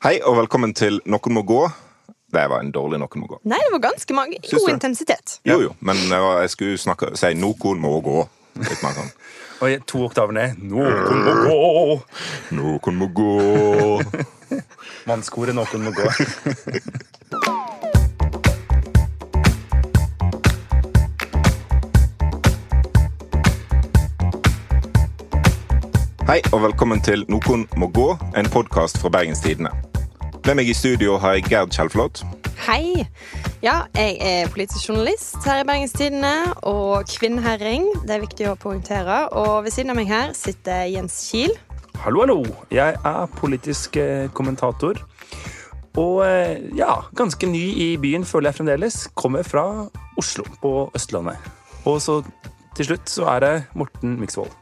Hei og velkommen til Noen må gå. Det var en dårlig Noen må gå. Nei, det var ganske mange. God intensitet. Jo, jo, men jeg skulle snakke, si Noen må gå. Litt mer sånn. Og to oktaver ned. Noen må gå! Noen må gå. Mannskoret Noen må gå. Hei og velkommen til Noen må gå, en podkast fra Bergens Tidende. Med meg i studio har jeg Gerd Kjellflot. Hei. Ja, jeg er politisk journalist her i Bergens Tidende og kvinnherring. Det er viktig å poengtere. Og ved siden av meg her sitter Jens Kiel. Hallo, hallo. Jeg er politisk eh, kommentator. Og eh, ja, ganske ny i byen, føler jeg fremdeles. Kommer fra Oslo på Østlandet. Og så til slutt så er det Morten Miksvold.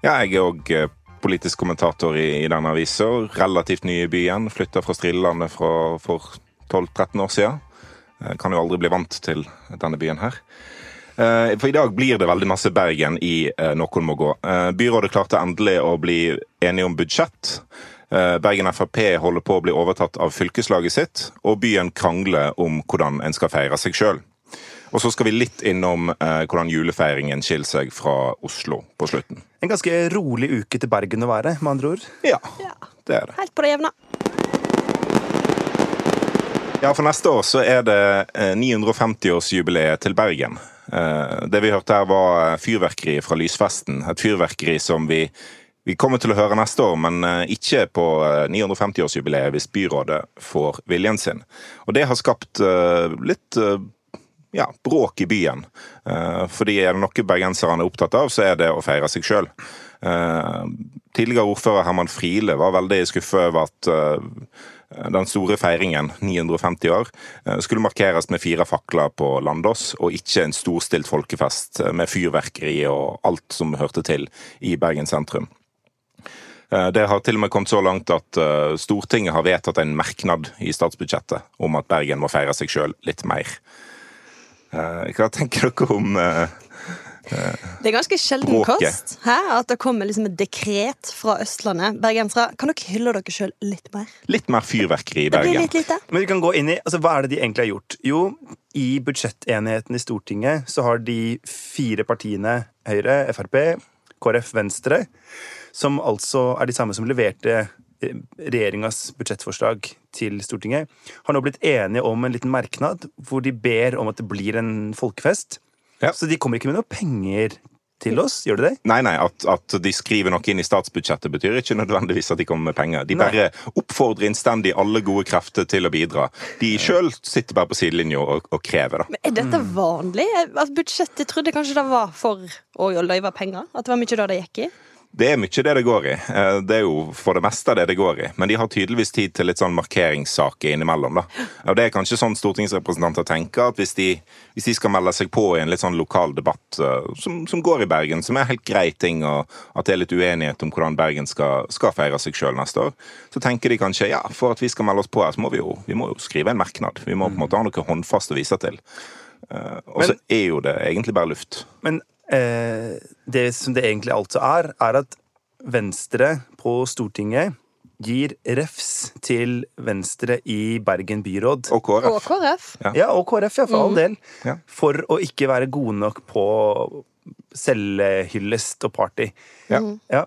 Ja, jeg er òg politisk kommentator i, i denne avisa. Relativt ny i byen. Flytta fra Strillelandet for 12-13 år siden. Kan jo aldri bli vant til denne byen her. Eh, For i dag blir det veldig masse Bergen i eh, Noen må gå. Eh, Byrådet klarte endelig å bli enige om budsjett. Eh, Bergen Frp holder på å bli overtatt av fylkeslaget sitt, og byen krangler om hvordan en skal feire seg sjøl. Og så skal vi litt innom eh, hvordan julefeiringen skiller seg fra Oslo på slutten. En ganske rolig uke til Bergen å være, med andre ord. Ja, Ja, det er det. Helt på det jevne. Ja, for neste år så er det eh, 950-årsjubileet til Bergen. Eh, Det vi hørte her var fyrverkeri fra lysfesten. Et fyrverkeri som vi, vi kommer til å høre neste år, men eh, ikke på eh, 950-årsjubileet hvis byrådet får viljen sin. Og det har skapt eh, litt eh, ja, bråk i byen. Eh, Fordi er det noe bergenserne er opptatt av, så er det å feire seg sjøl. Tidligere ordfører Herman Friele var veldig skuffet over at eh, den store feiringen, 950 år, eh, skulle markeres med fire fakler på Landås, og ikke en storstilt folkefest eh, med fyrverkeri og alt som hørte til i Bergen sentrum. Eh, Det har til og med kommet så langt at eh, Stortinget har vedtatt en merknad i statsbudsjettet om at Bergen må feire seg sjøl litt mer. Eh, Hva tenker dere om eh, Det er ganske sjelden Bråke. kost hæ? at det kommer liksom et dekret fra Østlandet. Bergensere, kan dere hylle dere sjøl litt mer? litt mer fyrverkeri i Bergen? litt lite. Men vi kan gå inn i, altså Hva er det de egentlig har gjort? Jo, i budsjettenigheten i Stortinget så har de fire partiene Høyre, Frp, KrF, Venstre, som altså er de samme som leverte regjeringas budsjettforslag til Stortinget, har nå blitt enige om en liten merknad hvor de ber om at det blir en folkefest. Ja. Så de kommer ikke med noe penger til oss, gjør de det? Nei, nei, at, at de skriver noe inn i statsbudsjettet betyr ikke nødvendigvis at de kommer med penger. De Nei. bare oppfordrer innstendig alle gode krefter til å bidra. De sjøl sitter bare på sidelinja og, og krever, da. Men Er dette vanlig? At budsjettet trodde kanskje det var for å løyve penger? At det var mye da det gikk i? Det er mye det det går i. Eh, Det er jo for det meste det det går i. Men de har tydeligvis tid til litt sånn markeringssaker innimellom, da. Og det er kanskje sånn stortingsrepresentanter tenker, at hvis de, hvis de skal melde seg på i en litt sånn lokal debatt eh, som, som går i Bergen, som er helt grei ting, og at det er litt uenighet om hvordan Bergen skal, skal feire seg sjøl neste år, så tenker de kanskje ja, for at vi skal melde oss på her, så må vi jo, vi må jo skrive en merknad. Vi må på en måte ha noe håndfast å vise til. Eh, Og så er jo det egentlig bare luft. Men eh, det som det egentlig altså er, er at Venstre på Stortinget gir refs til Venstre i Bergen byråd. Og KrF. Og KrF. Ja. Ja, og KrF, ja, for all del. Ja. For å ikke være gode nok på selvhyllest og party. Ja. Ja.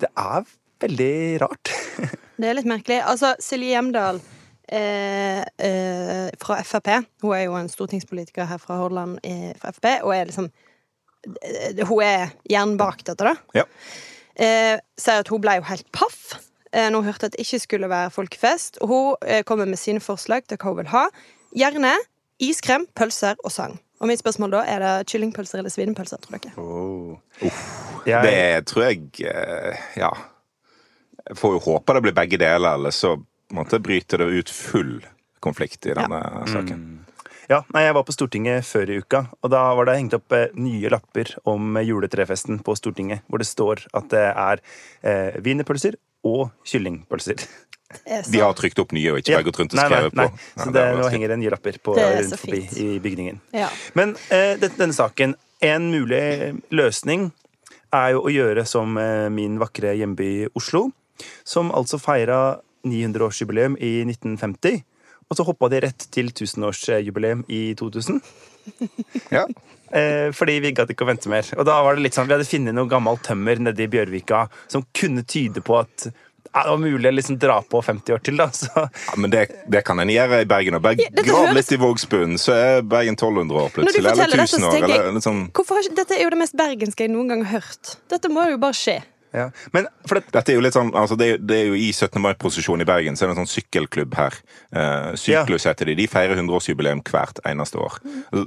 Det er veldig rart. Det er litt merkelig. Altså, Silje Hjemdal eh, eh, fra Frp Hun er jo en stortingspolitiker her fra Hordaland eh, fra Frp, og er liksom Hun er jernbakt dette, da. Ja. Eh, sier at hun ble jo helt paff eh, når hun hørte at det ikke skulle være folkefest. Og hun eh, kommer med sine forslag til hva hun vil ha. Gjerne iskrem, pølser og sang. Og mitt spørsmål da, er det kyllingpølser eller svinepølser, tror dere? Jeg, Det tror jeg eh, Ja. Jeg får jo håpe det blir begge deler, eller så måte, bryter det ut full konflikt i denne saken. Ja, nei, Jeg var på Stortinget før i uka, og da var det hengt opp eh, nye lapper om eh, juletrefesten på Stortinget, hvor det står at det er eh, wienerpølser og kyllingpølser. Er De har trykt opp nye og ikke bare gått rundt og Nei, nei, nei. på. Så det, nå henger det nye lapper på, Det rundt forbi i bygningen. ja. Men eh, dette- denne saken En mulig løsning er jo å gjøre som eh, min vakre hjemby Oslo, som altså feira 900-årsjubileum i 1950. Og så hoppa de rett til 1000-årsjubileum i 2000. Ja. Eh, fordi vi gadd ikke å vente mer. Og da var det litt sånn, Vi hadde funnet noe gammelt tømmer nede i Bjørvika som kunne tyde på at ja, det var mulig å liksom dra på 50 år til. da, så Ja, men det, det kan en gjøre i Bergen. Og bare Ja, grav litt i Vågsbunnen, så er Bergen 1200 år plutselig. Eller forteller dette, 1000 så år. Eller sånn. hvorfor har ikke, Dette er jo det mest bergenske jeg noen gang har hørt. Dette må jo bare skje. Ja. Men for det, Dette er jo litt sånn, altså det, er- det er jo I 17. mai-posisjon i Bergen så er det en sånn sykkelklubb her. Eh, Syklus heter de. De feirer 100-årsjubileum hvert eneste år. Altså,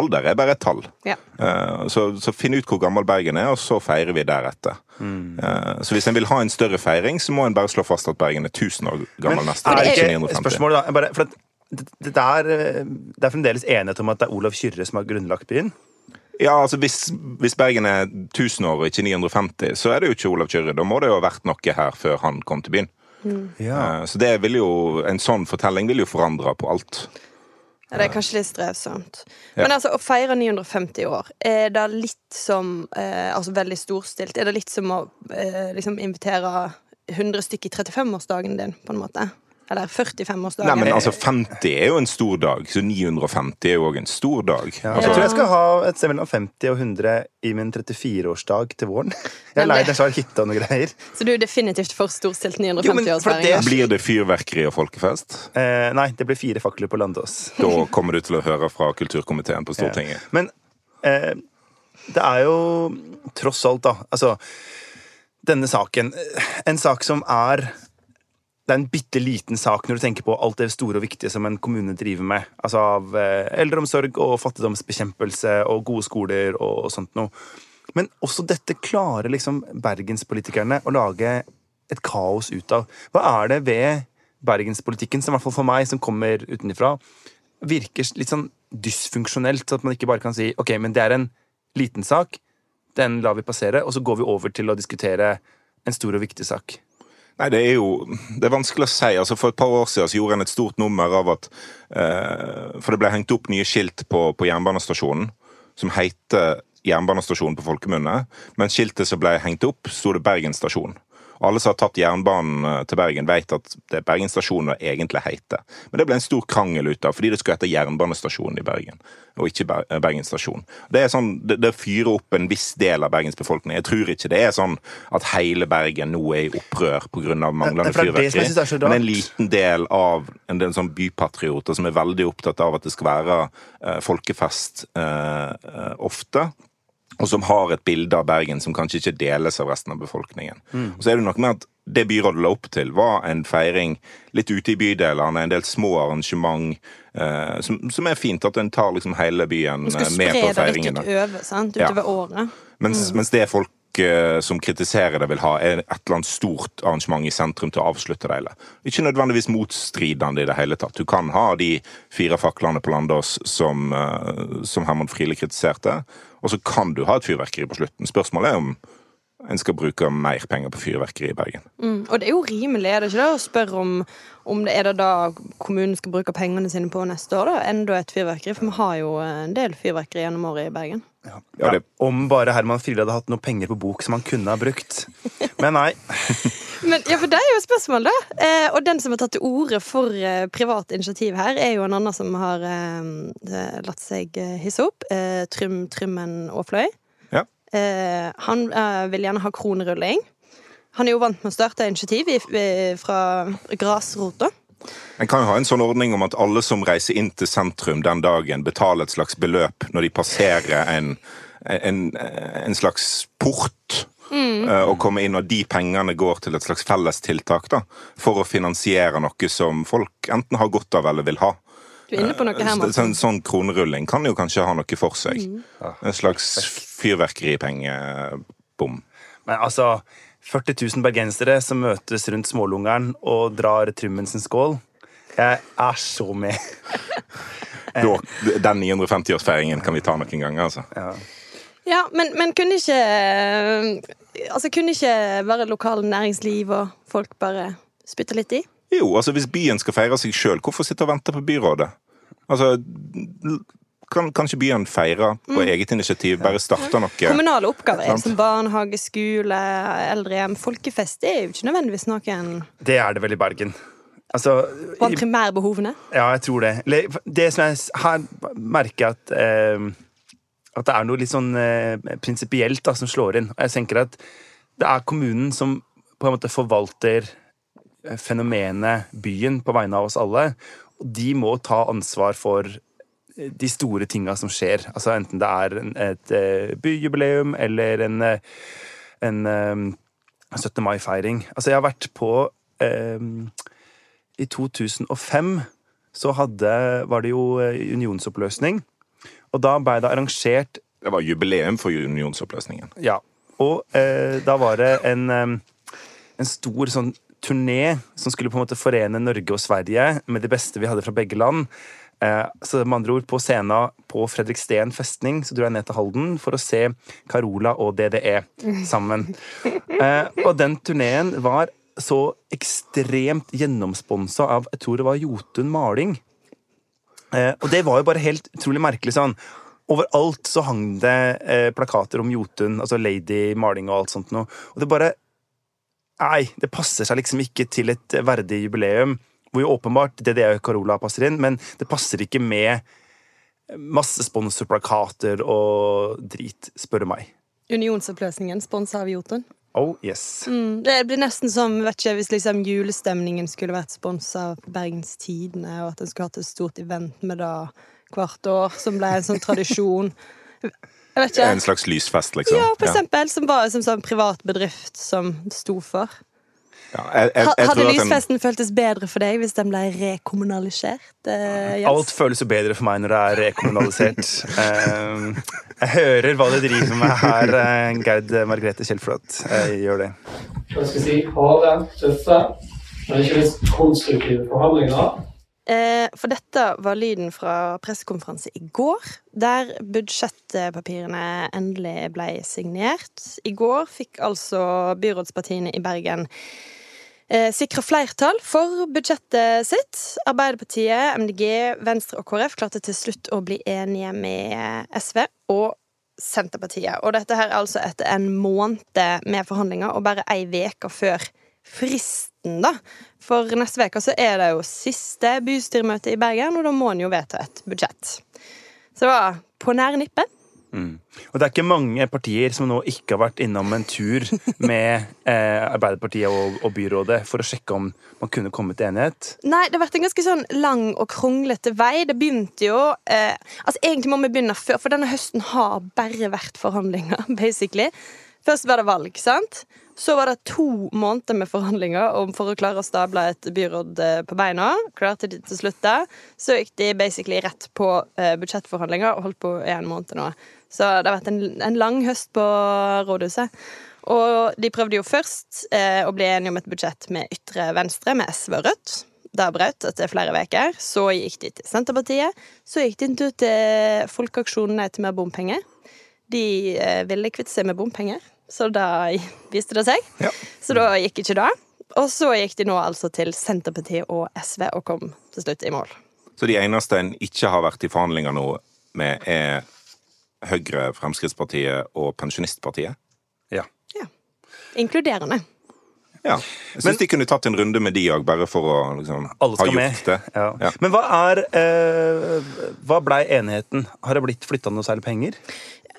Alder er bare et tall. Ja. Eh, så, så finn ut hvor gammel Bergen er, og så feirer vi deretter. Eh, så hvis en vil ha en større feiring, så må en bare slå fast at Bergen er 1000 år gammel men neste år. ikke ikke 950. spørsmål, da? Bare, for det, det, er, eh, det er fremdeles enighet om at det er Olav Kyrre som har grunnlagt byen. Ja, altså hvis, hvis Bergen er 1000 år og ikke 950, så er det jo ikke Olav Kyrre. Da må det jo ha vært noe her før han kom til byen. Ja. Eh, Så det vil jo, en sånn fortelling vil jo forandre på alt. Ja, det er kanskje litt strevsomt. Ja. Men altså, å feire 950 år, er det litt som eh, Altså veldig storstilt? Er det litt som å eh, liksom invitere 100 stykker i 35-årsdagen din, på en måte? Eller 45-årsdagen? Nei, men altså 50 er jo en stor dag, så 950 er jo òg en stor dag. Ja, Altså, jeg tror jeg skal ha et sted mellom 50 og 100 i min 34-årsdag til våren. Jeg er lei en svær hytte og noe greier. Så du er definitivt for storstilt Jo, men for 950-årsfeiring? det- Blir det fyrverkeri og folkefest? Eh, nei, det blir fire fakler på Landås. Da kommer du til å høre fra kulturkomiteen på Stortinget. Men eh, det er jo tross alt, da Altså, denne saken eh, En sak som er det er en bitte liten sak når du tenker på alt det store og viktige som en kommune driver med. Altså av eh, eldreomsorg og fattigdomsbekjempelse og gode skoler og, sånt noe. Men også dette klarer liksom bergenspolitikerne å lage et kaos ut av. Hva er det ved bergenspolitikken, som i hvert fall for meg, som kommer utenfra, virker litt sånn dysfunksjonelt? Så at man ikke bare kan si ok, men det er en liten sak, den lar vi passere, og så går vi over til å diskutere en stor og viktig sak. Nei, det er jo det er vanskelig å si. Altså For et par år siden gjorde en et stort nummer av at eh, For det ble hengt opp nye skilt på, på jernbanestasjonen som heter jernbanestasjonen på folkemunne. Men skiltet som ble hengt opp, sto det Bergen stasjon. Og alle som har tatt jernbanen eh, til Bergen, vet at det er Bergen stasjon det egentlig heter. Men det ble en stor krangel ut av, fordi det skulle hete Jernbanestasjonen i Bergen, og ikke eh, Bergen stasjon. Det, er sånn, det, det fyrer opp en viss del av Bergens befolkning. Jeg tror ikke det er sånn at hele Bergen nå er i opprør pga. manglende er fyrverkeri. er. Men en liten del av en del sånn bypatrioter som er veldig opptatt av at det skal være eh, folkefest eh, ofte og som har et bilde av Bergen som kanskje ikke deles av resten av befolkningen. Og så er det noe med at det byrådet la opp til, var en feiring litt ute i bydelene, en del små arrangement, eh, som, som er fint at en tar liksom hele byen med Du eh, skal med spre det litt utover, sant? Ja. utover året. Mens, mens det folk eh, som kritiserer det, vil ha, er et eller annet stort arrangement i sentrum til å avslutte det hele. Ikke nødvendigvis motstridende i det hele tatt. Du kan ha de fire faklene på Landås som, eh, som Herman Friele kritiserte, og så kan du ha et fyrverkeri på slutten. Spørsmålet er om en skal bruke mer penger på fyrverkeri i Bergen. Mm. Og det er jo rimelig, er det ikke det, å spørre om, om det er det da kommunen skal bruke pengene sine på neste år, da? Enda et fyrverkeri? For vi har jo en del fyrverkeri gjennom året i Bergen. Ja, Ja, det- Om bare Herman Friele hadde hatt noe penger på bok som han kunne ha brukt. Men nei. Men ja, for det er jo et spørsmål, da. Eh, og den som har tatt til orde for eh, privat initiativ her, er jo en annen som har eh, latt seg eh, hisse opp. Eh, Trym Trymmen Aafløy. Ja. Eh, han eh, vil gjerne ha kronerulling. Han er jo vant med å starte initiativ i, i, fra grasrota. En kan jo ha en sånn ordning om at alle som reiser inn til sentrum den dagen, betaler et slags beløp når de passerer en, en, en slags port. Mm. Og kommer inn, og de pengene går til et slags fellestiltak da, for å finansiere noe som folk enten har godt av eller vil ha. Du er inne på noe her, Martin. Sånn, sånn kronerulling kan jo kanskje ha noe for seg. En slags fyrverkeripengebom. Men altså 40 000 bergensere som møtes rundt smålungeren og drar Trummensens skål. Jeg er så med. Da, den 950-årsfeiringen kan vi ta noen ganger, altså. Ja. Ja, men, men kunne ikke eh, Altså, kunne ikke bare lokale næringsliv og folk bare spytte litt i? Jo, altså hvis byen skal feire seg sjøl, hvorfor sitte og vente på byrådet? Altså, kan, kan ikke byen feire på eget initiativ. Bare starte noe. Kommunale oppgaver er som barnehage, skole, eldrehjem. Folkefest det er jo ikke nødvendigvis noen Det er det vel i Bergen. Altså, blant primærbehovene. ja, jeg tror det. Det som jeg her merker at eh, At det er noe litt sånn eh, prinsipielt som slår inn. Og jeg tenker at det er kommunen som på en måte forvalter eh, fenomenet byen på vegne av oss alle. Og de må ta ansvar for eh, de store tinga som skjer. Altså Enten det er et eh, byjubileum eller en, en eh, 17. mai-feiring. Altså, jeg har vært på eh, I 2005 så hadde, var det jo eh, unionsoppløsning. Og da ble det arrangert Det var jubileum for unionsoppløsningen. ja. Og eh, da var det en, en stor sånn turné som skulle på en måte forene Norge og Sverige med det beste vi hadde fra begge land. Eh, så med andre ord, på scenen på Fredriksten festning så dro jeg ned til Halden for å se Carola og DDE sammen. Eh, og den turneen var så ekstremt gjennomsponsa av jeg tror det var Jotun Maling. Eh, og det var jo bare helt utrolig merkelig sånn. Overalt så hang det eh, plakater om Jotun, altså Lady Maling og alt sånt noe. Og det bare Nei, det passer seg liksom ikke til et verdig jubileum. Hvor jo åpenbart DDE og Carola passer inn, men det passer ikke med masse sponsorplakater og drit, spør du meg. Unionsoppløsningen sponsa av Jotun. Oh yes. Mm, det blir nesten som vet ikke, hvis liksom julestemningen skulle vært sponsa av Bergens Tidende, og at en skulle hatt et stort event med det hvert år, som ble en sånn tradisjon. Jeg vet En slags lysfest, liksom. Ja, for eksempel, som var som sånn privat bedrift som sto for. Ja, jeg, jeg, jeg Hadde lysfesten den... føltes bedre for deg hvis den ble rekommunalisert? Eh, yes. Alt føles jo bedre for meg når det er rekommunalisert. uh, jeg hører hva du driver med her, uh, Gerd Margrethe Kjellflot. Jeg gjør det. hva skal jeg si, harde, tøffe, men ikke minst konstruktive forhandlinger. Eh, for dette var lyden fra pressekonferanse i går, der budsjettpapirene endelig ble signert. I går fikk altså byrådspartiene i Bergen sikra flertall for budsjettet sitt. Arbeiderpartiet, MDG, Venstre og KrF klarte til slutt å bli enige med SV og Senterpartiet. Og dette her er altså etter en måned med forhandlinger og bare ei uke før fristen, da. For neste uke så er det jo siste bystyremøte i Bergen, og da må en jo vedta et budsjett. Så det var på nære nippet. Og det er ikke mange partier som nå ikke har vært innom en tur med eh, Arbeiderpartiet og, og byrådet for å sjekke om man kunne komme til enighet. Nei, det har vært en ganske sånn lang og kronglete vei. Det begynte jo eh, Altså, egentlig må vi begynne før, for denne høsten har bare vært forhandlinger, basically. Først var det valg, sant? Så var det to måneder med forhandlinger om for å klare å stable et byråd eh, på beina. Klarte de til slutt det. Så gikk de basically rett på eh, budsjettforhandlinger og holdt på i en måned nå. Så det har vært en, en lang høst på rådhuset. Og de prøvde jo først eh, å bli enige om et budsjett med ytre venstre, med SV og Rødt. Det brøt etter flere uker. Så gikk de til Senterpartiet. Så gikk de en til Folkeaksjonen Nei til mer bompenger. De eh, ville kvitte seg med bompenger, så da viste det seg. Ja. Så da gikk ikke det. Og så gikk de nå altså til Senterpartiet og SV og kom til slutt i mål. Så de eneste en ikke har vært i forhandlinger nå med, er Høyre, Fremskrittspartiet og Pensjonistpartiet? Ja. Ja. Inkluderende. Ja. Jeg syns de kunne tatt en runde med de òg, bare for å liksom, ha gjort med. det. Ja. Ja. Men hva er eh, Hva blei enigheten? Har det blitt flytta noe særlig penger?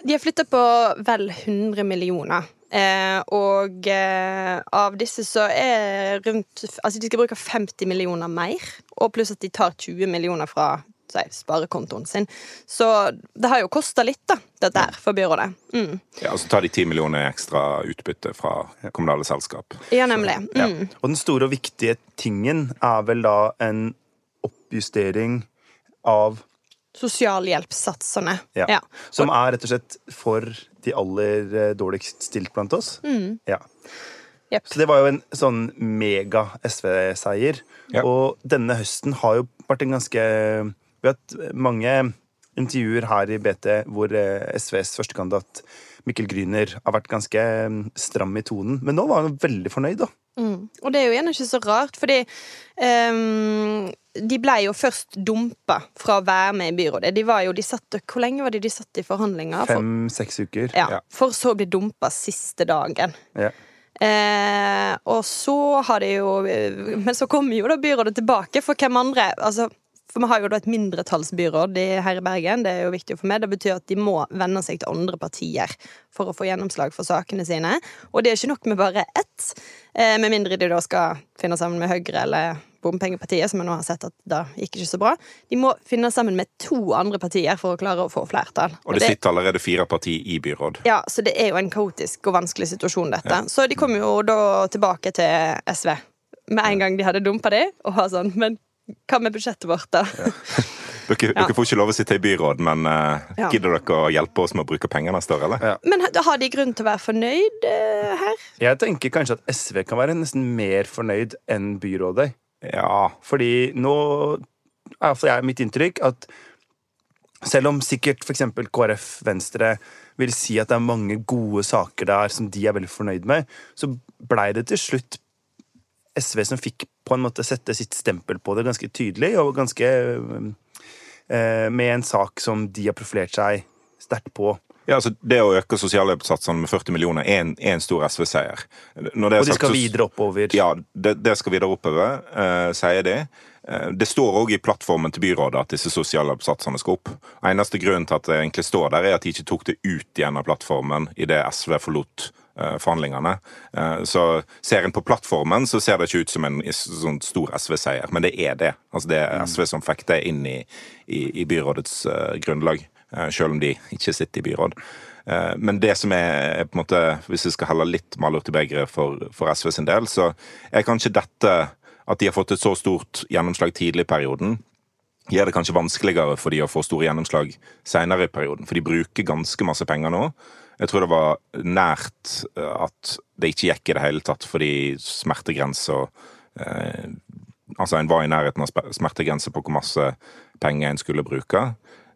De har flytta på vel 100 millioner. Eh, og eh, av disse så er rundt Altså de skal bruke 50 millioner mer, og pluss at de tar 20 millioner fra si, sparekontoen sin. Så det har jo kosta litt, da, dette her, for byrådet. Mm. Ja, og så tar de ti millioner ekstra utbytte fra kommunale selskap. Ja, nemlig. Mm. Og den store og viktige tingen er vel da en oppjustering av Sosialhjelpssatsene. ja, Ja. Som er rett og slett for de aller eh, dårligst stilt blant oss. Ja. Yep. Så det var jo en sånn mega-SV-seier. Ja. Og denne høsten har jo vært en ganske Vi har hatt mange intervjuer her i BT hvor eh, SVs førstekandidat Mikkel Gryner har vært ganske mm, stram i tonen. Men nå var han veldig fornøyd, da. Mm. Og det er jo igjen ikke så rart, fordi um, de ble jo først dumpa fra å være med i byrådet. De var jo, de satt, Hvor lenge var det de satt i forhandlinger? Fem-seks uker. ja, Ja. for så å bli dumpa siste dagen. Ja. Eh, og så har de jo Men så kommer jo da byrådet tilbake, for hvem andre altså, For vi har jo da et mindretallsbyråd her i Bergen. Det er jo viktig for meg. Det betyr at de må venne seg til andre partier for å få gjennomslag for sakene sine. Og det er ikke nok med bare ett, eh, med mindre de da skal finne sammen med Høyre eller Bompengepartiet, som jeg nå har sett at da gikk ikke så bra. De må finne sammen med to andre partier for å klare å få flertall. Og det sitter allerede fire partier i byråd. Ja, så det er jo en kaotisk og vanskelig situasjon, dette. Så de kom jo da tilbake til SV med en gang de hadde dumpa de, og var sånn Men hva med budsjettet vårt, da? Dere, Ja. dere får ikke lov å sitte i byråd, men uh, Ja. gidder dere å hjelpe oss med å bruke penger neste år, eller? Ja. Men har de grunn til å være fornøyd uh, her? Jeg tenker kanskje at SV kan være nesten mer fornøyd enn byrådet. Ja. Fordi nå er iallfall jeg mitt inntrykk at selv om sikkert f.eks. KrF, Venstre vil si at det er mange gode saker der som de er veldig fornøyd med, så blei det til slutt SV som fikk på en måte sette sitt stempel på det ganske tydelig, og ganske eh, Med en sak som de har profilert seg sterkt på. Ja, altså Det å øke sosialhjelpssatsene med 40 millioner er en, er en stor SV-seier. Er Og de skal videre oppover. Ja, det, det skal videre oppover, eh, sier de. Eh, det står òg i plattformen til byrådet at disse sosialhjelpssatsene skal opp. Eneste grunnen til at det egentlig står der, er at de ikke tok det ut igjen av plattformen idet SV forlot eh, forhandlingene. Eh, så ser en på plattformen, så ser det ikke ut som en sånn stor SV-seier, men det er det. Altså Det er SV som fikk det inn i, i, i byrådets eh, grunnlag, eh, selv om de ikke sitter i byråd. Eh, Men det som er, er på en måte, hvis vi skal helle litt malurt i begeret for, for SV sin del, så er kanskje dette at de har fått et så stort gjennomslag tidlig i perioden, gjør det kanskje vanskeligere for de å få store gjennomslag senere i perioden. For de bruker ganske masse penger nå. Jeg tror det var nært eh, at det ikke gikk i det hele tatt fordi smertegrensa eh, Altså en var i nærheten av smertegrensa på hvor masse penger en skulle bruke.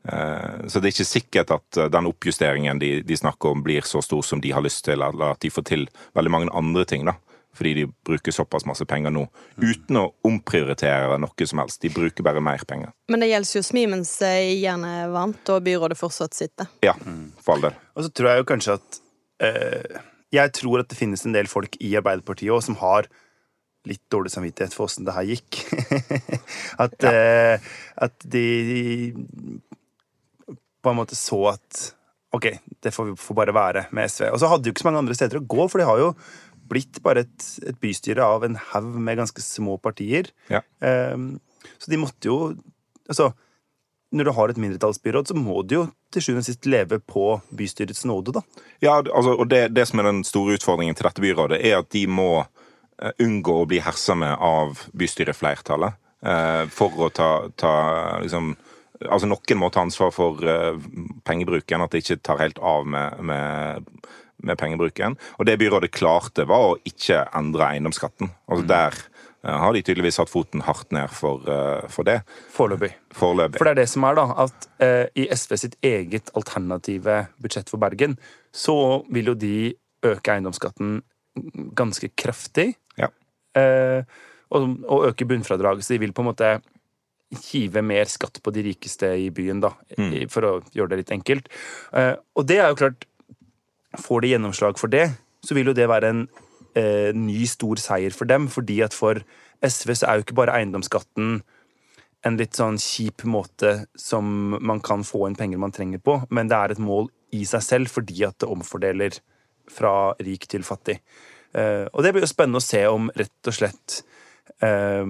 Eh, Så det er ikke sikkert at eh, den oppjusteringen de, de snakker om, blir så stor som de har lyst til, eller at de får til veldig mange andre ting, da. Fordi de bruker såpass masse penger nå, uten å omprioritere noe som helst. De bruker bare mer penger. Men det gjelder jo Smi mens jernet er varmt og byrådet fortsatt sitter. Ja, for all del. Og så tror jeg jo kanskje at eh, Jeg tror at det finnes en del folk i Arbeiderpartiet òg som har litt dårlig samvittighet for åssen det her gikk. at, eh, at de på en måte så at OK, det får, får bare være med SV. Og så hadde de jo ikke så mange andre steder å gå, for de har jo blitt bare et, et bystyre av en haug med ganske små partier. Ja. Ehm, så de måtte jo Altså, når du har et mindretallsbyråd, så må du jo til sjuende og sist leve på bystyrets nåde, da. Ja, altså, og det, det som er den store utfordringen til dette byrådet, er at de må eh, unngå å bli hersa med av bystyreflertallet eh, for å ta, ta liksom Altså Noen må ta ansvar for eh, pengebruken, at det ikke tar helt av med, med, med pengebruken. Og det byrådet klarte, var å ikke endre eiendomsskatten. Altså Der eh, har de tydeligvis hatt foten hardt ned for, eh, for det. Foreløpig. For det er det som er, da, at eh, i SV sitt eget alternative budsjett for Bergen, så vil jo de øke eiendomsskatten ganske kraftig. Ja. Eh, og, og øke bunnfradraget. Så de vil på en måte hive mer skatt på de rikeste i byen, da, mm. for å gjøre det litt enkelt. Eh, og det er jo klart Får de gjennomslag for det, så vil jo det være en eh, ny, stor seier for dem. Fordi at for SV så er jo ikke bare eiendomsskatten en litt sånn kjip måte som man kan få inn penger man trenger på, men det er et mål i seg selv fordi at det omfordeler fra rik til fattig. Eh, og det blir jo spennende å se om rett og slett eh,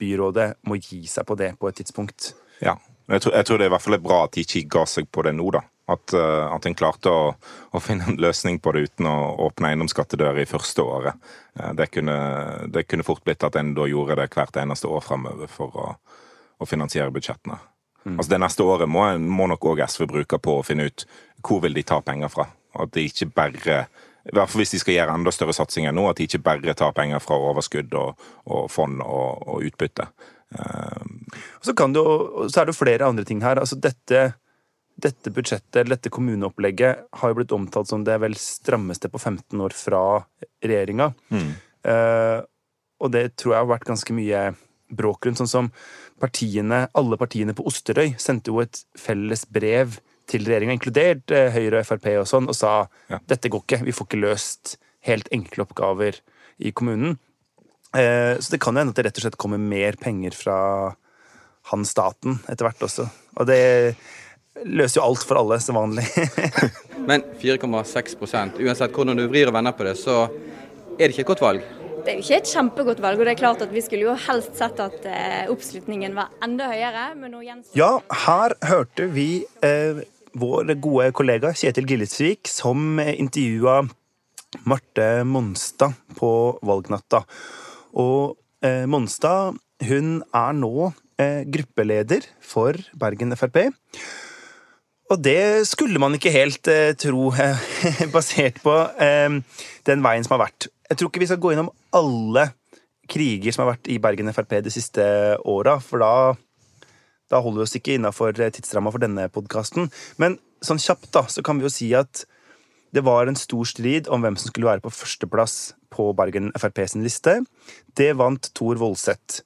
byrådet må gi seg på det på et tidspunkt. Ja. Jeg tror, jeg tror det er i hvert fall bra at de ikke ga seg på det nå, da. At, eh, at en klarte å, å finne en løsning på det uten å åpne eiendomsskattedører i første året. Eh, Det kunne, det kunne fort blitt at en da gjorde det hvert eneste år framover for å, å finansiere budsjettene. Altså Det neste året må, må nok òg SV bruke på å finne ut hvor vil de ta penger fra. At de ikke bare i hvert fall hvis de skal gjøre enda større satsinger nå, at de ikke bare tar penger fra overskudd og, og fond og, og utbytte. Eh, så, kan det så er det flere andre ting her. Altså dette, dette budsjettet, eller dette kommuneopplegget, har jo blitt omtalt som det vel strammeste på 15 år fra regjeringa. Eh, og det tror jeg har vært ganske mye bråk rundt. Sånn som partiene, alle partiene på Osterøy sendte jo et felles brev til regjeringa, inkludert eh, Høyre og Frp og sånn, og sa Ja. dette går ikke, vi får ikke løst helt enkle oppgaver i kommunen. Eh, så det kan jo hende at det rett og slett kommer mer penger fra han staten etter hvert også. Og det løser jo alt for alle, som vanlig. Men 4,6% uansett hvordan du vrir og vender på det, så er det ikke et godt valg. Det er jo ikke et kjempegodt valg, og det er klart at vi skulle jo helst sett at eh, oppslutningen var enda høyere. Men nå gjenstår Ja, her hørte vi eh, vår gode kollega Kjetil Gillesvik som intervjua Marte Monstad på valgnatta. Og eh, Monstad hun er nå eh, gruppeleder for Bergen Frp. Og det skulle man ikke helt eh, tro, eh, basert på eh, den veien som har vært. Jeg tror ikke vi skal gå innom alle kriger som har vært i Bergen Frp de siste åra, for da da holder vi oss ikke innafor tidsramma for denne podkasten. Men sånn kjapt da, så kan vi jo si at det var en stor strid om hvem som skulle være på førsteplass på Bergen Frp sin liste. Det vant Tor Voldseth.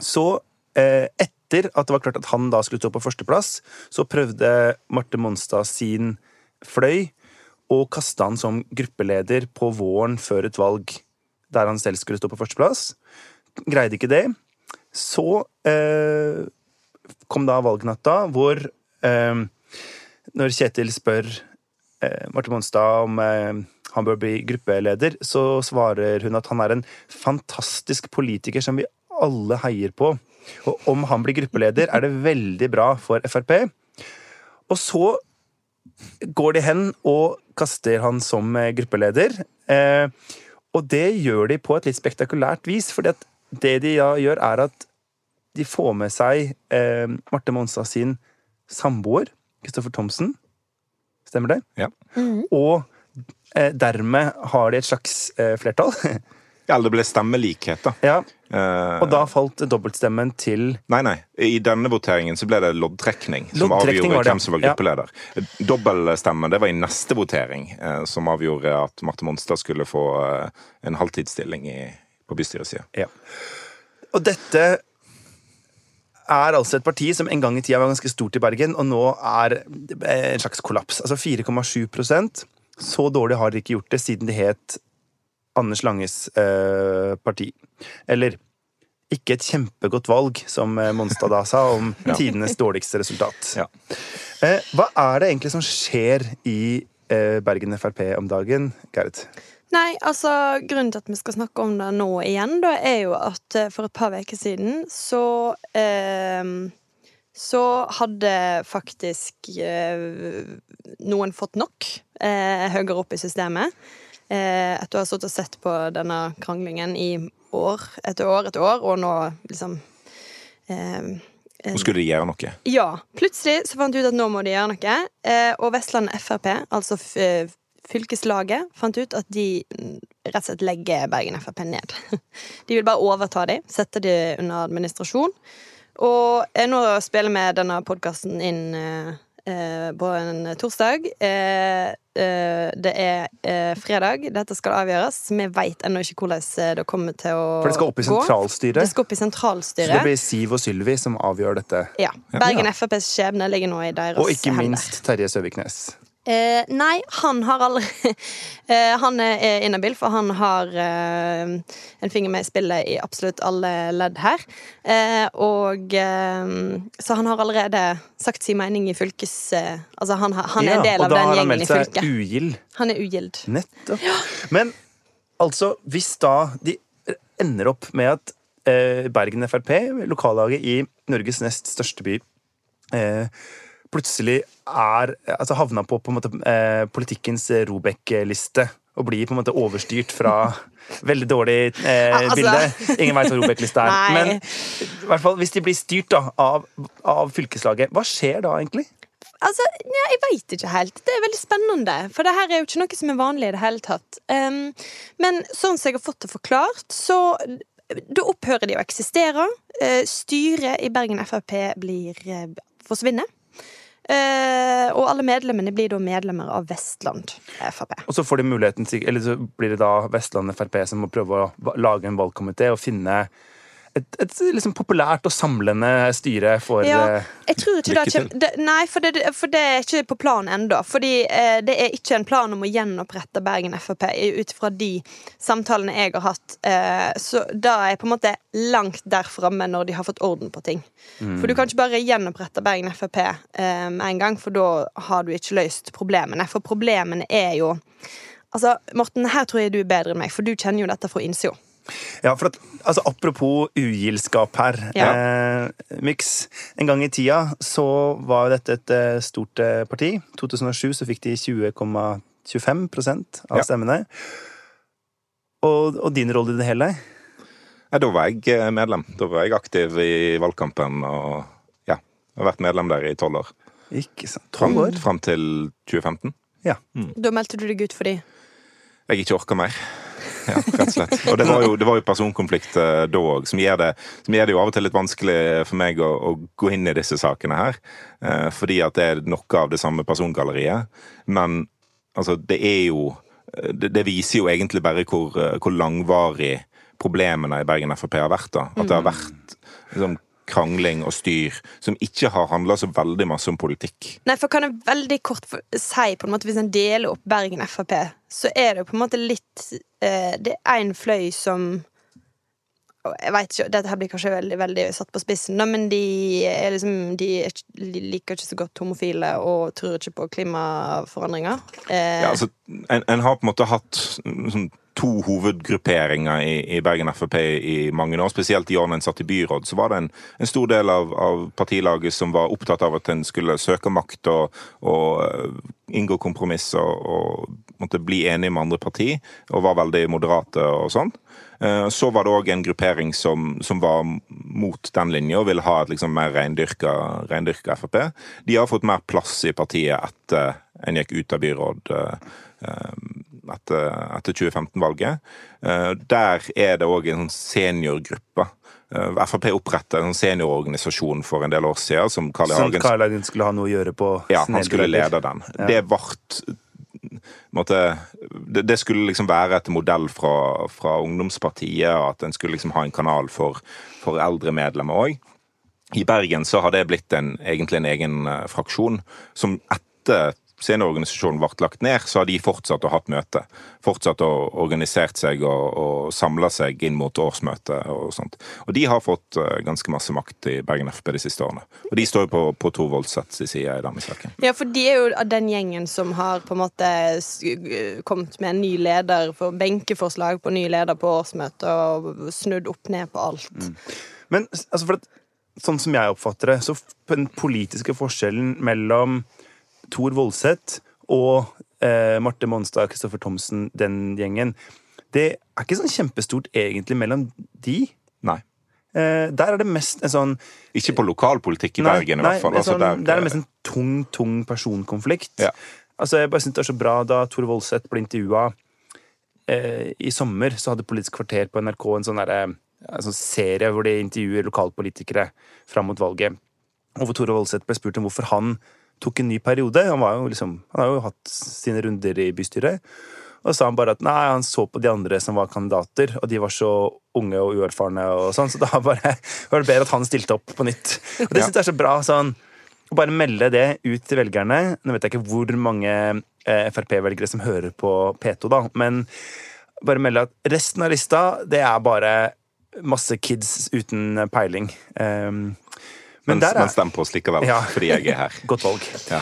Så eh, etter at det var klart at han da skulle stå på førsteplass, så prøvde Marte Monstad sin fløy og kasta han som gruppeleder på våren før et valg der han selv skulle stå på førsteplass. Greide ikke det. Så eh, kom da valgnatta, hvor eh, når Kjetil spør eh, Marte Monstad om eh, han bør bli gruppeleder, så svarer hun at han er en fantastisk politiker som vi alle heier på. Og om han blir gruppeleder, er det veldig bra for Frp. Og så går de hen og kaster han som eh, gruppeleder. Eh, og det gjør de på et litt spektakulært vis, fordi at det de da gjør, er at de får med seg eh, Marte Monstad sin samboer, Kristoffer Thomsen. Stemmer det? Ja. Og eh, dermed har de et slags eh, flertall. Ja, det ble stemmelikhet, da. ja. Eh, Og da falt dobbeltstemmen til Nei, nei. I denne voteringen så ble det loddtrekning som avgjorde hvem som var ja. gruppeleder. Dobbeltstemmen det var i neste votering, uh, som avgjorde at Marte Monstad skulle få uh, en halvtidsstilling i, på bystyresida. Ja. Og dette er altså et parti som en gang i tida var ganske stort i Bergen, og nå er en slags kollaps. Altså 4,7% Så dårlig har de ikke gjort det siden de het Anders Langes eh, parti. Eller ikke et kjempegodt valg, som eh, Monstad da sa, om tidenes dårligste resultat. Ja. Eh, hva er det egentlig som skjer i eh, Bergen Frp om dagen, Gerrit? Nei, altså Grunnen til at vi skal snakke om det nå igjen, da, er jo at eh, for et par uker siden så eh, Så hadde faktisk eh, noen fått nok eh, høyere opp i systemet. Eh, etter å ha sittet og sett på denne kranglingen i år etter år etter år, og nå liksom eh, Nå skulle de gjøre noe. ja, plutselig så fant de ut at nå må de gjøre noe. Eh, og Vestland Frp, altså eh, fylkeslaget, fant ut at de rett og slett legger Bergen Frp ned. De vil bare overta dem, sette dem under administrasjon. Og eh, nå spiller vi denne podkasten inn eh, på en torsdag. Eh, eh, det er eh, fredag. Dette skal avgjøres. Vi veit ennå ikke hvordan eh, det kommer til å gå. For det skal opp i sentralstyret. Det skal opp i Så det blir Siv og Sylvi som avgjør dette. Ja. Bergen FrPs skjebne ligger nå i deres Og ikke hender. minst Terje Søviknes. Eh, nei, han har aldri eh, Han er inhabil, for han har eh, en finger med i spillet i absolutt alle ledd her. Eh, og eh, Så han har allerede sagt sin mening i fylkes... Eh, altså, han, han er en del og av da har han meldt seg ugild. Han er ugild. Nettopp. Men altså, hvis da de ender opp med at eh, Bergen Frp, lokallaget i Norges nest største by, eh, plutselig er Altså havna på, på måte, eh, politikkens Robek-liste. Og blir på en måte overstyrt fra veldig dårlig eh, altså- bilde. Ingen veit hva Robek-lista er. Men i hvert fall, hvis de blir styrt da, av, av fylkeslaget, hva skjer da egentlig? Altså, ja, Jeg veit ikke helt. Det er veldig spennende. For det her er jo ikke noe som er vanlig i det hele tatt. Um, men sånn som jeg har fått det forklart, så da opphører de å eksistere. Uh, styret i Bergen Frp blir uh, forsvinner. Uh, og alle medlemmene blir da medlemmer av Vestland Frp. Og så får de muligheten Eller så blir det da Vestland Frp som må prøve å lage en valgkomité og finne et, et liksom populært og samlende styre for Ja, eh, jeg tror ikke det lykke til. det, Nei, for det, for det er ikke på planen ennå. Fordi eh, det er ikke en plan om å gjenopprette Bergen Frp ut fra de samtalene jeg har hatt. Eh, så da er jeg på en måte langt der framme når de har fått orden på ting. For du kan ikke bare gjenopprette Bergen Frp eh, med en gang, for da har du ikke løst problemene. For problemene er jo Altså, Morten, her tror jeg du er bedre enn meg, for du kjenner jo dette fra innsida. Ja, for at, altså Apropos ugildskap her. Ja. Eh, Myx. En gang i tida så var jo dette et eh, stort eh, parti. 2007 så fikk de 20,25 av Ja. stemmene. Og, og din rolle i det hele? Ja, da var jeg eh, medlem. Da var jeg aktiv i valgkampen og ja, har vært medlem der i tolv år. Ikke sant. Fram, Tolv år? fram til 2015. Ja. Da meldte du deg ut for de. Jeg ikke orker mer. Ja, rett og slett. Og det var jo, det var jo personkonflikt eh, da òg, som, gjør det- som gjør det jo av og til litt vanskelig for meg å, å gå inn i disse sakene her. Eh, fordi at det er noe av det samme persongalleriet. Men altså, det er jo Det, det viser jo egentlig bare hvor, eh, hvor langvarig problemene i Bergen Frp har vært. da. At det har vært liksom, krangling og styr som ikke har handla så veldig masse om politikk. Nei, for kan jeg veldig kort si på en måte Hvis en deler opp Bergen Frp, så er det jo på en måte litt eh, Det er én fløy som jeg vet ikke, Dette her blir kanskje veldig, veldig satt på spissen, da, men de, er liksom, de, de liker ikke så godt homofile og tror ikke på klimaforandringer. Eh, Ja, altså, en, en har på en måte hatt sånn, to hovedgrupperinger i, i Bergen Frp i mange år. Spesielt i årene en satt i byråd, så var det en, en stor del av, av partilaget som var opptatt av at en skulle søke makt og, og eh, inngå kompromisser og måtte bli enig med andre parti, og var veldig moderate og sånn. Eh, Så var det òg en gruppering som, som var mot den linja og ville ha et liksom mer reindyrka, reindyrka Frp. De har fått mer plass i partiet etter en gikk ut av byråd eh, etter, etter 2015-valget. Eh, Der er det òg en sånn seniorgruppe. Eh, Frp opprettet en sånn seniororganisasjon for en del år siden som Carl I. Hagen Carl Hagen skulle ha noe å gjøre på ja, han skulle lede den. Det vart måtte, det, det skulle liksom være et modell fra, fra ungdomspartiet, at en skulle liksom ha en kanal for, for eldre medlemmer òg. I Bergen så har det blitt en, egentlig en egen eh, fraksjon, som etter seniororganisasjonen ble lagt ned, så har de fortsatt å hatt møte. Fortsatt å organisert seg og, og samla seg inn mot årsmøtet og sånt. Og de har fått eh, ganske masse makt i Bergen FP de siste årene. Og de står jo på, på Tor Voldseths side i denne saken. Ja, for de er jo av den gjengen som har på en måte kommet med en ny leder for benkeforslag på ny leder på årsmøtet og snudd opp ned på alt. Men altså, for at, sånn som jeg oppfatter det, så den politiske forskjellen mellom Tor Voldseth og eh, Marte Monstad, Kristoffer Thomsen, den gjengen, det er ikke sånn kjempestort egentlig mellom de. Nei. Eh, der er det mest en sånn Ikke på lokalpolitikk i Bergen, i hvert fall. det Altså, sånn, der- det er mest en tung, tung personkonflikt. Ja. Altså, jeg bare synes det er så bra Da Tor Voldseth ble intervjua eh, i sommer, så hadde Politisk kvarter på NRK en sånn, derre- en sånn serie hvor de intervjuer lokalpolitikere fram mot valget. Og hvor Tore Voldseth ble spurt om hvorfor han tok en ny periode. Han, var jo liksom, han har jo hatt sine runder i bystyret. Og så sa han bare at nei, han så på de andre som var kandidater, og de var så unge og uerfarne, og sånn, så da bare, var det bedre at han stilte opp på nytt. Og det synes jeg er så bra. sånn, Å bare melde det ut til velgerne. Nå vet jeg ikke hvor mange eh, Frp-velgere som hører på P2, da, men bare melde at resten av lista, det er bare masse kids uten peiling. Um, men mens, er... men stem på oss likevel, Ja. fordi jeg er her. Godt valg. Ja.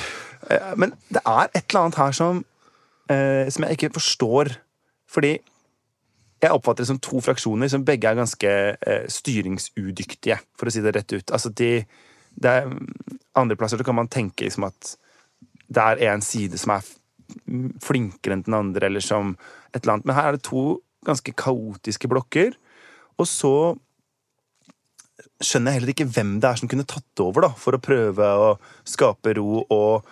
Eh, Men det er et eller annet her som, eh, som jeg ikke forstår. Fordi jeg oppfatter det som to fraksjoner som begge er ganske eh, styringsudyktige, for å si det rett ut. Altså de, det er, andre plasser så kan man tenke liksom at det er en side som er flinkere enn den andre, eller som et eller annet. Men her er det to ganske kaotiske blokker. Og så skjønner jeg heller ikke hvem det er som kunne tatt over, da, for å prøve å skape ro og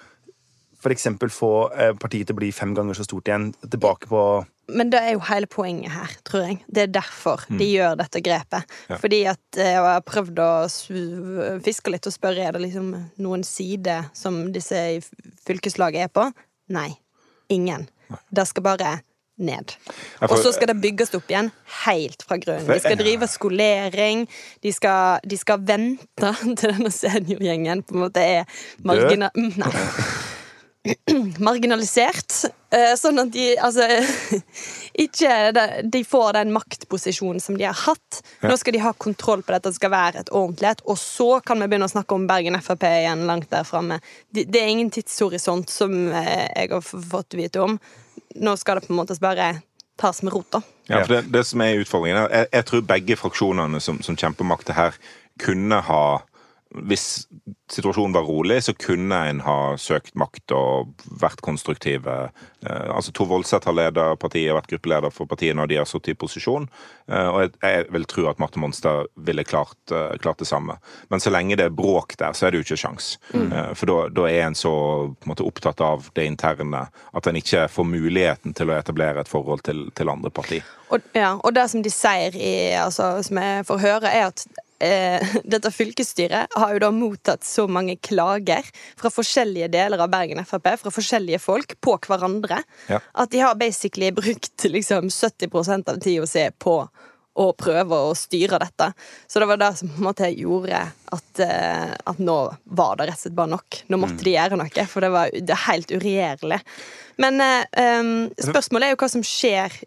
f.eks. få eh, partiet til å bli fem ganger så stort igjen, tilbake på Men det er jo hele poenget her, tror jeg. Det er derfor de gjør dette grepet. Ja. Fordi at eh, jeg har prøvd å fiske litt og spørre er det liksom noen side som disse i fylkeslaget er på. Nei. Ingen. Det skal bare ned. Og så skal det bygges opp igjen helt fra grunnen. De skal drive skolering. De skal, de skal vente til denne seniorgjengen på en måte er margina mm, marginalisert. eh, Sånn at de altså ikke de- får den maktposisjonen som de har hatt. Nå skal de ha kontroll på dette, det skal være et ordentlighet. Og så kan vi begynne å snakke om Bergen Frp igjen langt der framme. Det det er ingen tidshorisont som eh, jeg har fått vite om. Nå skal det på en måte bare tas med rota. Ja, for det, det som er utfordringen jeg, jeg tror begge fraksjonene som, som kjemper makt her, kunne ha Hvis situasjonen var rolig, så kunne en ha søkt makt og vært konstruktive. Eh, altså Tor Voldseth har ledet partiet, vært gruppeleder for partiet når de har sittet i posisjon. Eh, og jeg, vil tro at Marte Monstad ville klart, eh, klart det samme. Men så lenge det er bråk der, så er det jo ikke sjans. Mm. for da, da er en så på en måte, opptatt av det interne at en ikke får muligheten til å etablere et forhold til, til andre parti. Og, ja, og det som de sier, i, altså, som jeg får høre, er at eh, dette fylkesstyret har jo da mottatt så mange klager fra forskjellige deler av Bergen Frp, fra forskjellige folk, på hverandre, Ja. at de har basically brukt liksom 70 av tida si på å prøve å styre dette. Så det var det som på en måte gjorde at, eh, at nå var det rett og slett bare nok. Nå måtte de gjøre noe, for det var det helt uregjerlig. Men eh, em, spørsmålet er jo hva som skjer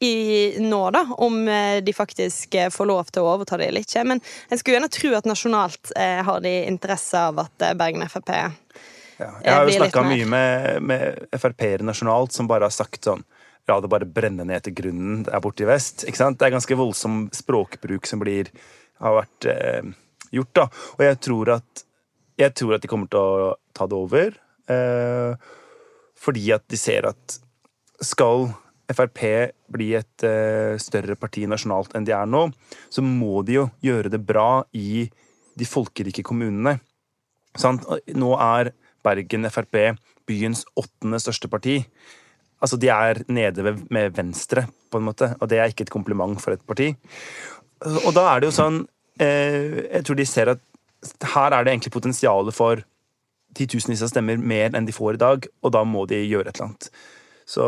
i nå, da, om eh, de faktisk eh, får lov til å overta det eller ikke. Men jeg skulle gjerne tro at nasjonalt eh, har de interesse av at eh, Bergen Frp Ja. Jeg har jo blir snakka mye med, med Frp-ere nasjonalt som bare har sagt sånn La det bare brenne ned til grunnen der borte i vest. Ikke sant? Det er ganske voldsom språkbruk som blir, har vært eh, gjort. da. Og jeg tror, at, jeg tror at de kommer til å ta det over. Eh, fordi at de ser at skal Frp bli et eh, større parti nasjonalt enn de er nå, så må de jo gjøre det bra i de folkerike kommunene. Sant? Nå er Bergen Frp byens åttende største parti. Altså, de er nede med Venstre, på en måte, og det er ikke et kompliment for et parti. Og da er det jo sånn eh, Jeg tror de ser at her er det egentlig potensialet for titusenvis av stemmer mer enn de får i dag, og da må de gjøre et eller annet. Så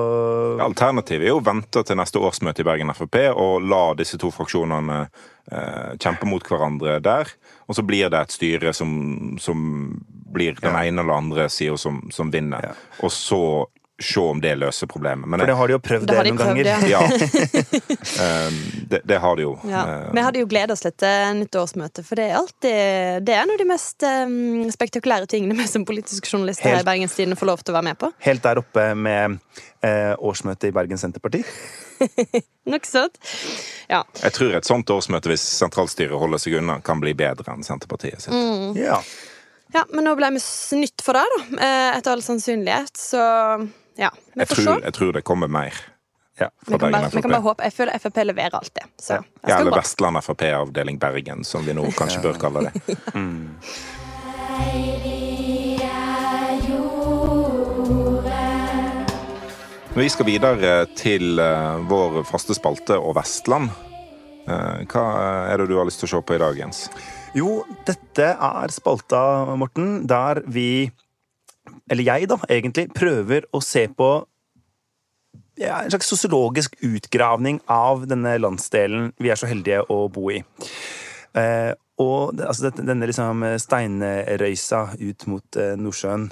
Alternativet er jo å vente til neste årsmøte i Bergen Frp og la disse to fraksjonene eh, kjempe mot hverandre der. Og så blir det et styre som, som blir den ene eller andre sida som, som vinner. Ja. Og så se om det løser problemet. Men For det har de jo prøvd Det det, har de noen prøvd, ganger. ja. ja. Eh, det, det har de jo. Ja. Eh, Vi hadde jo gleda oss litt til nyttårsmøtet, for det er alltid Det er en av de mest um, spektakulære tingene vi som politiske journalister her Helt. i Bergenstidene får lov til å være med på. Helt der oppe med eh, årsmøtet i Bergen Senterparti. Nok sånt. Ja. Jeg tror et sånt årsmøte, hvis sentralstyret holder seg unna, kan bli bedre enn Senterpartiet sitt. Mm. Ja. ja, men nå ble vi snytt for det, da. eh, Etter all sannsynlighet. Så ja, vi Jeg tror, jeg tror det kommer mer ja. fra Vi kan, bare, vi kan bare håpe. Jeg føler Frp leverer alltid. Så Ja. eller. Vestland Frp avdeling Bergen, som vi nå kanskje bør kalle det. Vi skal videre til eh, vår faste spalte og Vestland. Eh, hva er det du har lyst til å se på i dag, Jens? Jo, dette er spalta, Morten, der vi Eller jeg, da, egentlig, prøver å se på ja, en slags sosiologisk utgravning av denne landsdelen vi er så heldige å bo i. Eh, og altså denne liksom steinrøysa ut mot eh, Nordsjøen.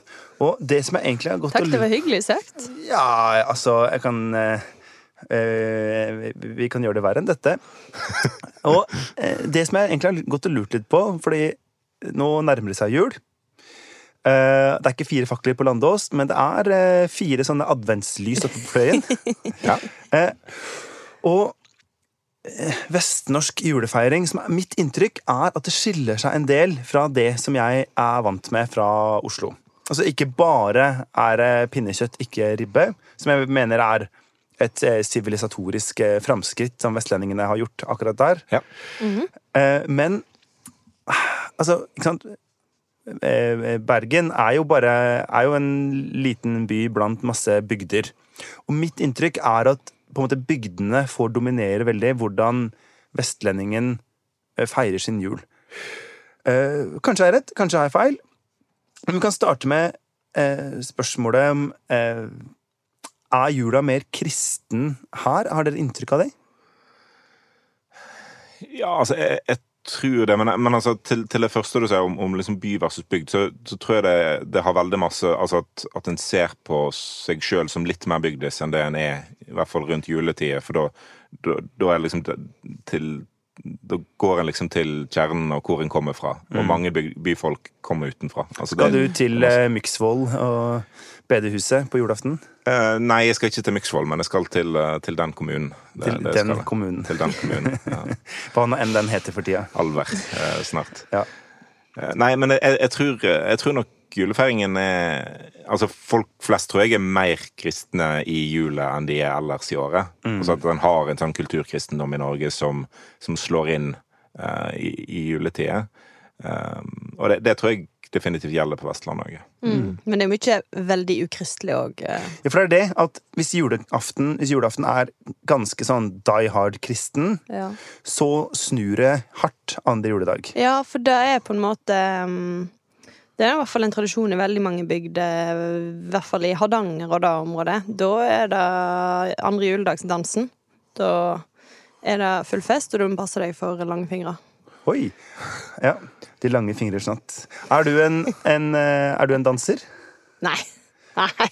Og det som jeg egentlig har gått Takk, det var hyggelig sagt. Ja, altså, jeg kan eh, eh, vi- kan gjøre det verre enn dette. Og eh, det som jeg egentlig har gått og lurt litt på, fordi nå nærmer det seg jul Det er ikke fire fakler på Landås, men det er eh, fire sånne adventslys oppe på fløyen. Ja. Eh, og eh, vestnorsk julefeiring, som er mitt inntrykk, er at det skiller seg en del fra det som jeg er vant med fra Oslo. Altså ikke bare er det pinnekjøtt, ikke ribbe, som jeg mener er et eh, sivilisatorisk eh, framskritt som vestlendingene har gjort akkurat der. Ja. Eh, men altså, ikke sant Eh, Bergen er jo bare er jo en liten by blant masse bygder. Og mitt inntrykk er at på en måte bygdene får dominere veldig hvordan vestlendingen eh, feirer sin jul. Eh, Kanskje jeg har rett, kanskje jeg har feil. Men vi kan starte med eh, spørsmålet om eh, er jula mer kristen her? Har dere inntrykk av det? Ja, altså, jeg tror det, men, men altså, til, til det første du sier om, om liksom by versus bygd, så, så tror jeg det, det har veldig masse Altså at, at en ser på seg sjøl som litt mer bygdis enn det en er, i hvert fall rundt juletider, for da, er liksom til da går en liksom til kjernen og hvor en kommer fra. Og mange by, byfolk kommer utenfra. Altså, Skal det- du til masse... Myksvoll og bedehuset på julaften? Uh, nei, jeg skal ikke til Myksvoll, men jeg skal til, uh, til den kommunen. Det- Til det den kommunen. Til den kommunen, ja. Hva nå enn den heter for tida. Alver uh, snart. Ja. Eh, Nei, men jeg, jeg, tror, jeg tror nok julefeiringen er Altså, folk flest tror jeg er mer kristne i jula enn de er ellers i året. Altså at en har en sånn kulturkristendom i Norge som, som slår inn eh, i, i juletida. Um, og det, det tror jeg definitivt gjelder på Vestlandet òg. Mm. Men det er mye veldig ukristelig òg. Ja, for det er det at hvis julaften, hvis julaften er ganske sånn die hard kristen, Ja. så snur det hardt andre juledag. ja, for det er på en måte um, Det er i hvert fall en tradisjon i veldig mange bygder, i hvert fall i Hardanger og det området. Da er det andre juledagsdansen. Da er det full fest, og du må passe deg for lange fingre. Oi! Ja. De lange fingrer snart. Er du en, en, eh, er du en danser? Nei. Nei.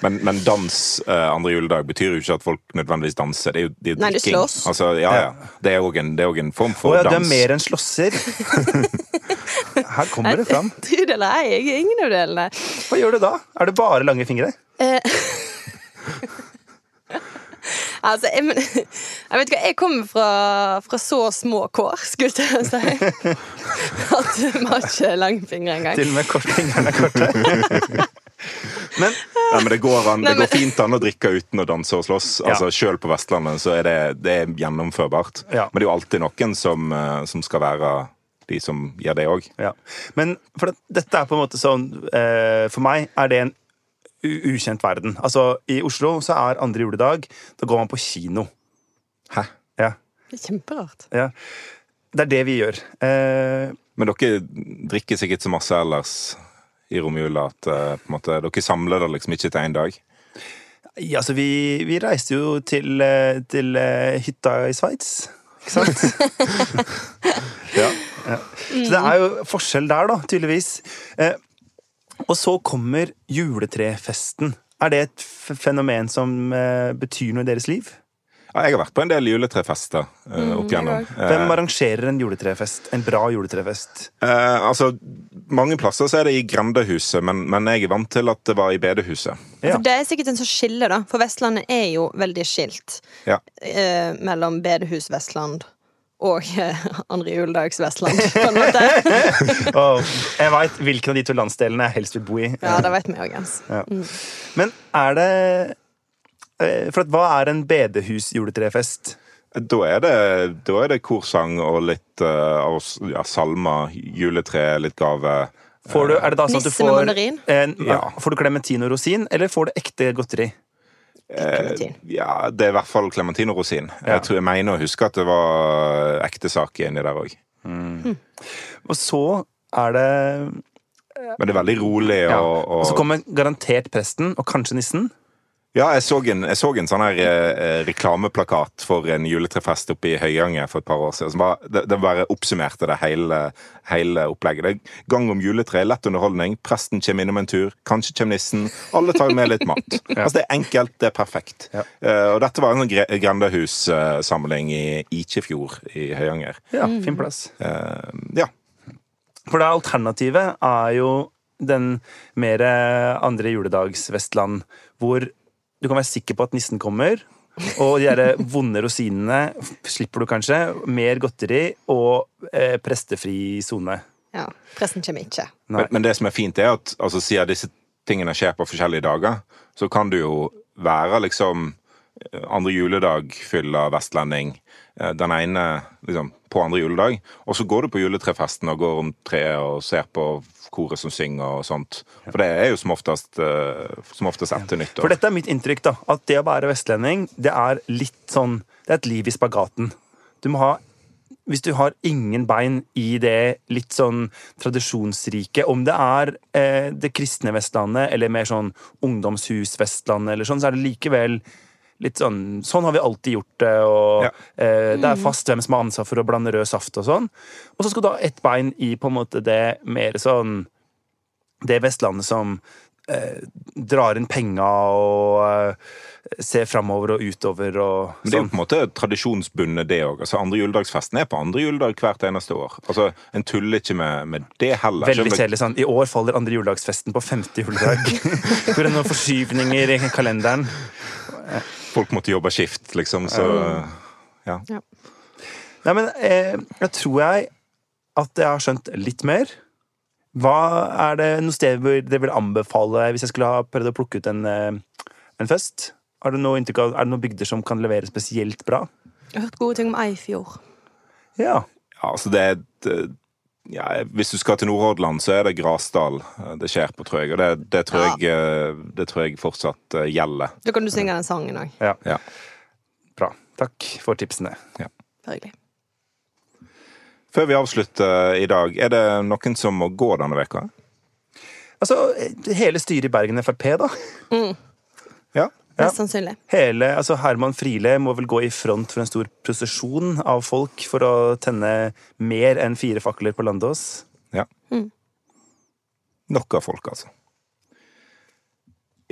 Men, men dans uh, andre juledag betyr jo ikke at folk nødvendigvis danser. Det er jo, det er jo Nei, de slåss. Altså, ja, ja. Det er òg en, en, form for oh, ja, form Å ja, du er mer enn slåsser. Her kommer det fram. Gud eller ei, jeg er ingen av delene. Hva gjør du da? Er det bare lange fingre? Altså, jeg, men, jeg vet ikke, jeg kommer fra, fra så små kår, skulle jeg til å si. At vi har ikke langfingre engang. Til og med kortfingrene er korte. Men Ja, men det går, an, Nei, det går men- fint an å drikke uten å danse og slåss. Ja. Altså, Selv på Vestlandet så er det, det er gjennomførbart. Ja. Men det er jo alltid noen som, eh, som skal være de som gjør det òg. Ja. Men for det, dette er på en måte sånn eh, For meg er det en ukjent verden. Altså, I Oslo så er andre juledag Da går man på kino. Hæ? Ja. Det er kjemperart. ja. Det er det vi gjør. Eh, Men dere drikker sikkert så masse ellers i romjula at eh, på en måte, dere samler det liksom ikke til én dag. ja, altså, vi, vi reiste jo til, eh, til uh, hytta i Sveits. Ikke sant? Ja. Så det er jo forskjell der, da, tydeligvis. Eh, og så kommer juletrefesten. Er det et f fenomen som eh, betyr noe i deres liv? Ja, jeg har vært på en del juletrefester eh, opp igjennom. Hvem arrangerer en juletrefest? En bra juletrefest? eh, altså, mange plasser så er det i grendehuset, men, men jeg er vant til at det var i bedehuset. Ja. For det er sikkert en sånn skille, da. For Vestlandet er jo veldig skilt Ja. eh, mellom bedehus Vestland og eh, andre juledags Vestland, på en måte. oh, jeg veit hvilken av de to landsdelene jeg helst vil bo i. Ja, det vet vi òg, Jens. Ja. Men er det eh, For at, hva er en bedehus-juletrefest? Da er det, da er det korsang og litt av oss- ja, salmer, juletre, litt gave. Får du, er det da sånn at du får en, Ja. Får du klementin og rosin, eller får du ekte godteri? Klementin. Ja, det er i hvert fall klementin og rosin. Ja. Jeg, tror, jeg mener å huske at det var ekte sak inni der òg. Og så er det Men det er veldig rolig og, ja. og Og så kommer garantert presten, og kanskje nissen. Ja, jeg så en, jeg så en sånn her eh, reklameplakat for en juletrefest oppe i Høyanger for et par år siden. Som bare, det, det bare oppsummerte det hele, hele opplegget. Det er gang om juletre, lett underholdning, presten kommer innom en tur, kanskje kommer nissen. Alle tar med litt mat. Altså Det er enkelt, det er perfekt. Ja. Eh, og dette var en sånn gre- grendehussamling i Ikjefjord i Høyanger. Ja, fin plass. Eh, ja. For det alternativet er jo den mer andre juledags-Vestland, hvor du kan være sikker på at nissen kommer. Og de der vonde rosinene slipper du kanskje. Mer godteri og eh, prestefri sone. Ja. Presten kommer ikke. Men, men det som er fint, er at altså, siden disse tingene skjer på forskjellige dager, så kan du jo være liksom andre juledag fylla vestlending. eh, Den ene liksom, på andre juledag. Og så går du på juletrefesten og går om treet og ser på koret som synger og sånt. For det er jo som oftest, eh, som oftest etter nyttår. For dette er mitt inntrykk, da. At det å være vestlending, det er litt sånn Det er et liv i spagaten. Du må ha hvis du har ingen bein i det litt sånn tradisjonsrike, om det er eh, det kristne Vestlandet eller mer sånn ungdomshus-Vestlandet, eller sånn, så er det likevel litt sånn Sånn har vi alltid gjort det, og Ja. eh, det er fast hvem som har ansvar for å blande rød saft og sånn. Og så skal du ha ett bein i på en måte det mer sånn Det Vestlandet som eh, drar inn penga og eh, ser framover og utover og Men det er jo sånn. på en måte tradisjonsbundet, det òg. Altså, andre juledagsfesten er på andre juledag hvert eneste år. Altså, En tuller ikke med, med det heller. Veldig kjedelig sånn. I år faller andre juledagsfesten på femte juledag. Hvor det er noen forskyvninger i kalenderen. Folk måtte jobbe skift, liksom, så ja. Nei, men eh, jeg tror jeg at jeg har skjønt litt mer. Hva er det noe sted hvor dere vil anbefale hvis jeg skulle ha prøvd å plukke ut en, eh, en fest? Er det, noe inntrykk Er det noen bygder som kan levere spesielt bra? Jeg har hørt gode ting om Eifjord. Ja. Ja, altså det er et, eh, ja, Hvis du skal til Nordhordland, så er det Grasdal eh, det skjer på, tror jeg. Og det, det, tror, jeg, eh, det tror jeg fortsatt eh, gjelder. Da kan du synge den sangen òg. ja. Ja. Bra. Takk for tipsene. Ja. hyggelig. Før vi avslutter i dag, er det noen som må gå denne veka? Altså, hele styret i Bergen Frp, da. Ja. Ja. Mest sannsynlig. Hele, altså Herman Friele må vel gå i front for en stor prosesjon av folk for å tenne mer enn fire fakler på Landås. ja. Nok av folk, altså.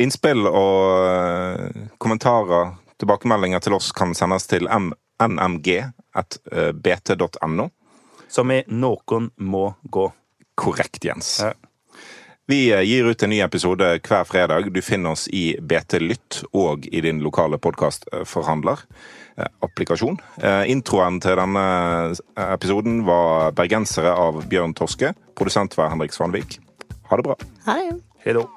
Innspill og eh, kommentarer, tilbakemeldinger til oss kan sendes til nmg.bt.no. Som i 'Noen må gå'. Korrekt, Jens. Ja. Vi eh, gir ut en ny episode hver fredag. Du finner oss i BT Lytt og i din lokale podkastforhandler. eh, Applikasjon. Eh, Introen til denne episoden var 'Bergensere' av Bjørn Torske. Produsent var Henrik Svanvik. Ha det bra. Ha det. Hei då.